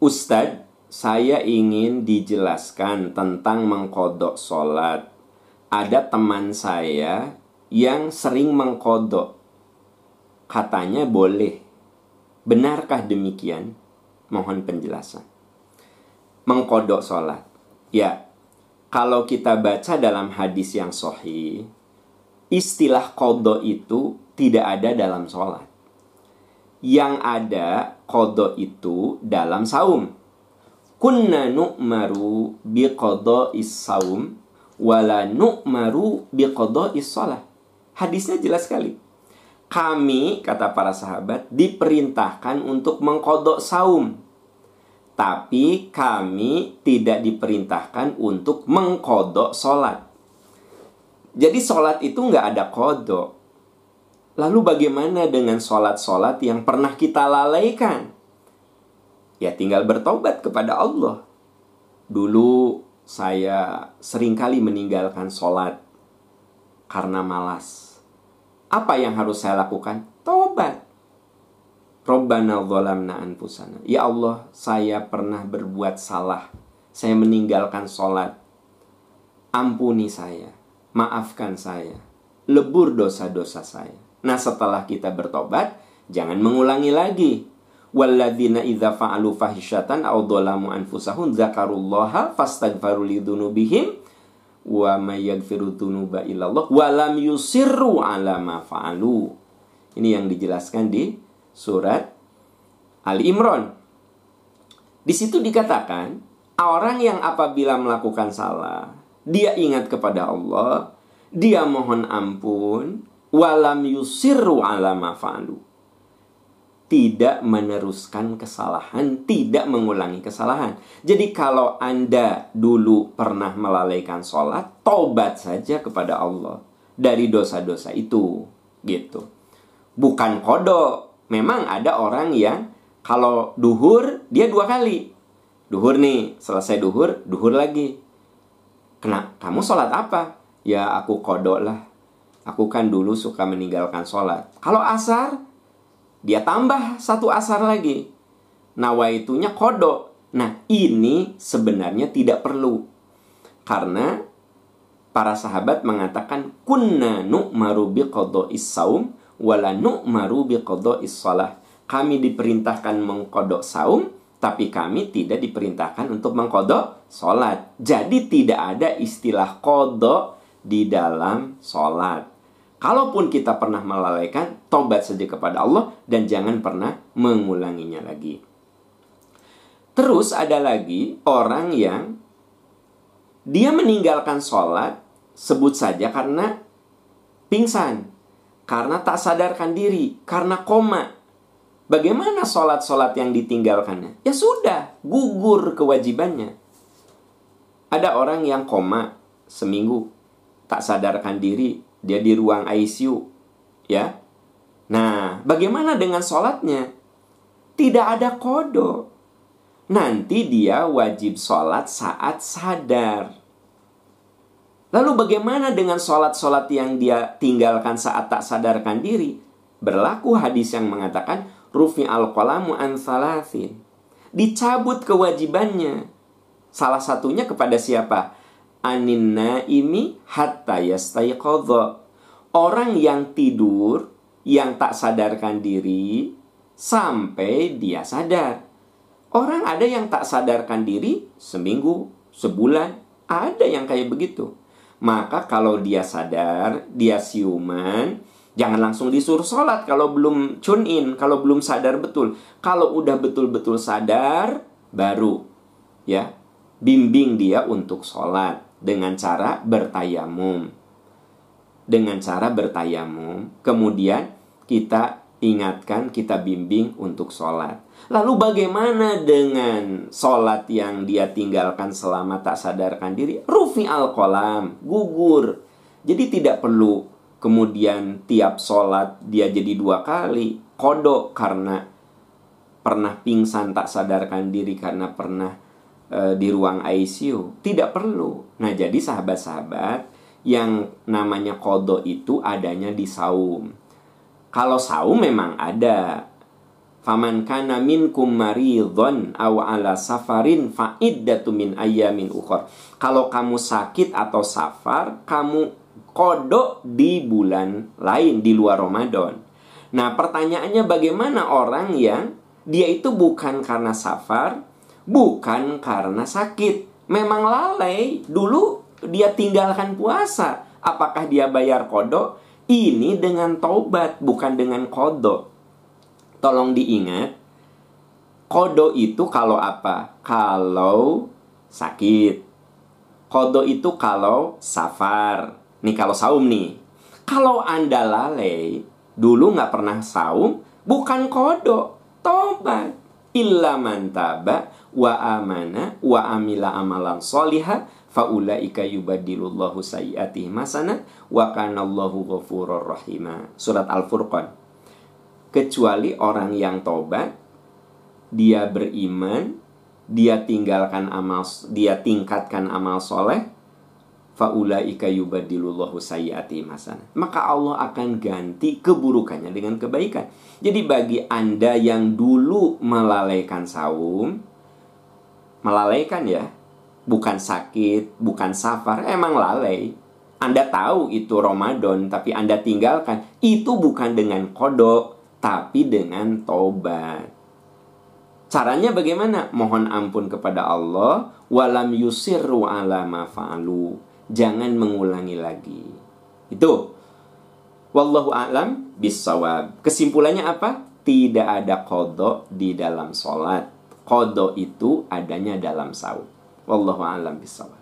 Ustadz, saya ingin dijelaskan tentang mengkodok sholat. Ada teman saya yang sering mengkodok. Katanya boleh. Benarkah demikian? Mohon penjelasan. Mengkodok sholat. Ya, kalau kita baca dalam hadis yang sahih, istilah kodok itu tidak ada dalam sholat. Yang ada kodok itu dalam saum. Kunna nu'maru biqodo saum wala nu'maru biqodo sholat. Hadisnya jelas sekali. Kami, kata para sahabat, diperintahkan untuk mengkodok saum. Tapi kami tidak diperintahkan untuk mengkodok sholat. Jadi sholat itu nggak ada kodok. Lalu bagaimana dengan sholat-sholat yang pernah kita lalaikan? Ya tinggal bertobat kepada Allah. Dulu saya sering kali meninggalkan sholat karena malas. Apa yang harus saya lakukan? Tobat. Robbana dzalamna anfusana. Ya Allah, saya pernah berbuat salah. Saya meninggalkan sholat. Ampuni saya. Maafkan saya. Lebur dosa-dosa saya. Nah setelah kita bertobat, jangan mengulangi lagi. Walladzina idza fa'alu fahisyatan aw dhalamu anfusahum dzakarullaha fastaghfaru lidzunubihim wa may yaghfiru dzunuba illallah wa lam yusirru ala ma fa'alu. Ini yang dijelaskan di surat Ali Imran. Di situ dikatakan orang yang apabila melakukan salah, dia ingat kepada Allah, dia mohon ampun, walam yusirru ala ma'falu. Tidak meneruskan kesalahan, tidak mengulangi kesalahan. Jadi kalau Anda dulu pernah melalaikan sholat, tobat saja kepada Allah dari dosa-dosa itu. Gitu. Bukan kodok. Memang ada orang yang kalau duhur, dia dua kali. Duhur nih, selesai duhur, duhur lagi. Kena, kamu sholat apa? Ya aku kodok lah Aku kan dulu suka meninggalkan sholat. Kalau asar, dia tambah satu asar lagi. Nawaitunya kodok. Nah, ini sebenarnya tidak perlu. Karena para sahabat mengatakan kunna nu'maru biqadha is-saum wala nu'maru biqadha is-shalah. Kami diperintahkan mengkodok saum, tapi kami tidak diperintahkan untuk mengkodok sholat. Jadi tidak ada istilah kodok di dalam sholat. Kalaupun kita pernah melalaikan, tobat saja kepada Allah dan jangan pernah mengulanginya lagi. Terus ada lagi orang yang dia meninggalkan sholat sebut saja karena pingsan, karena tak sadarkan diri, karena koma. Bagaimana sholat-sholat yang ditinggalkannya? Ya sudah, gugur kewajibannya. Ada orang yang koma seminggu, tak sadarkan diri, dia di ruang ICU, ya. Nah, bagaimana dengan sholatnya? Tidak ada kodo. Nanti dia wajib sholat saat sadar. Lalu bagaimana dengan sholat-sholat yang dia tinggalkan saat tak sadarkan diri? Berlaku hadis yang mengatakan, Rufi al-qalamu an salasin. Dicabut kewajibannya. Salah satunya kepada siapa? Anin naimi hatta yastayqadha. Orang yang tidur yang tak sadarkan diri sampai dia sadar. Orang ada yang tak sadarkan diri seminggu, sebulan, ada yang kayak begitu. Maka kalau dia sadar, dia siuman, jangan langsung disuruh sholat kalau belum tune in, kalau belum sadar betul. Kalau udah betul-betul sadar, baru ya bimbing dia untuk sholat dengan cara bertayamum. Dengan cara bertayamum, kemudian kita ingatkan, kita bimbing untuk sholat. Lalu bagaimana dengan sholat yang dia tinggalkan selama tak sadarkan diri? Rufi al-kolam, gugur. Jadi tidak perlu kemudian tiap sholat dia jadi dua kali. Kodok karena pernah pingsan tak sadarkan diri karena pernah e, di ruang ICU. Tidak perlu. Nah, jadi sahabat-sahabat yang namanya kodo itu adanya di saum. Kalau saum memang ada. Faman kana minkum maridhon aw ala safarin fa iddatu min ayyamin ukhra. Kalau kamu sakit atau safar, kamu kodok di bulan lain di luar Ramadan. Nah, pertanyaannya bagaimana orang yang dia itu bukan karena safar, bukan karena sakit, memang lalai. Dulu dia tinggalkan puasa. Apakah dia bayar kodok? Ini dengan taubat, bukan dengan kodok. Tolong diingat, kodo itu kalau apa? Kalau sakit. Kodo itu kalau safar. Nih kalau saum nih. Kalau Anda lalai, dulu nggak pernah saum, bukan kodo. Tobat. Illa mantaba wa amana wa amila amalan soliha faulaika yubadilullahu sayyatihim hasanat wa kanallahu ghafurur rahima. Surat Al-Furqan kecuali orang yang tobat dia beriman dia tinggalkan amal dia tingkatkan amal soleh faulaika yubadilullahu hasanah maka Allah akan ganti keburukannya dengan kebaikan jadi bagi Anda yang dulu melalaikan saum melalaikan ya bukan sakit bukan safar emang lalai anda tahu itu Ramadan tapi Anda tinggalkan itu bukan dengan kodok tapi dengan tobat. Caranya bagaimana? Mohon ampun kepada Allah, walam yusirru ala ma. Jangan mengulangi lagi. Itu. Wallahu a'lam bisawab. Kesimpulannya apa? Tidak ada kodok di dalam sholat. Kodok itu adanya dalam saum. Wallahu a'lam bisawab.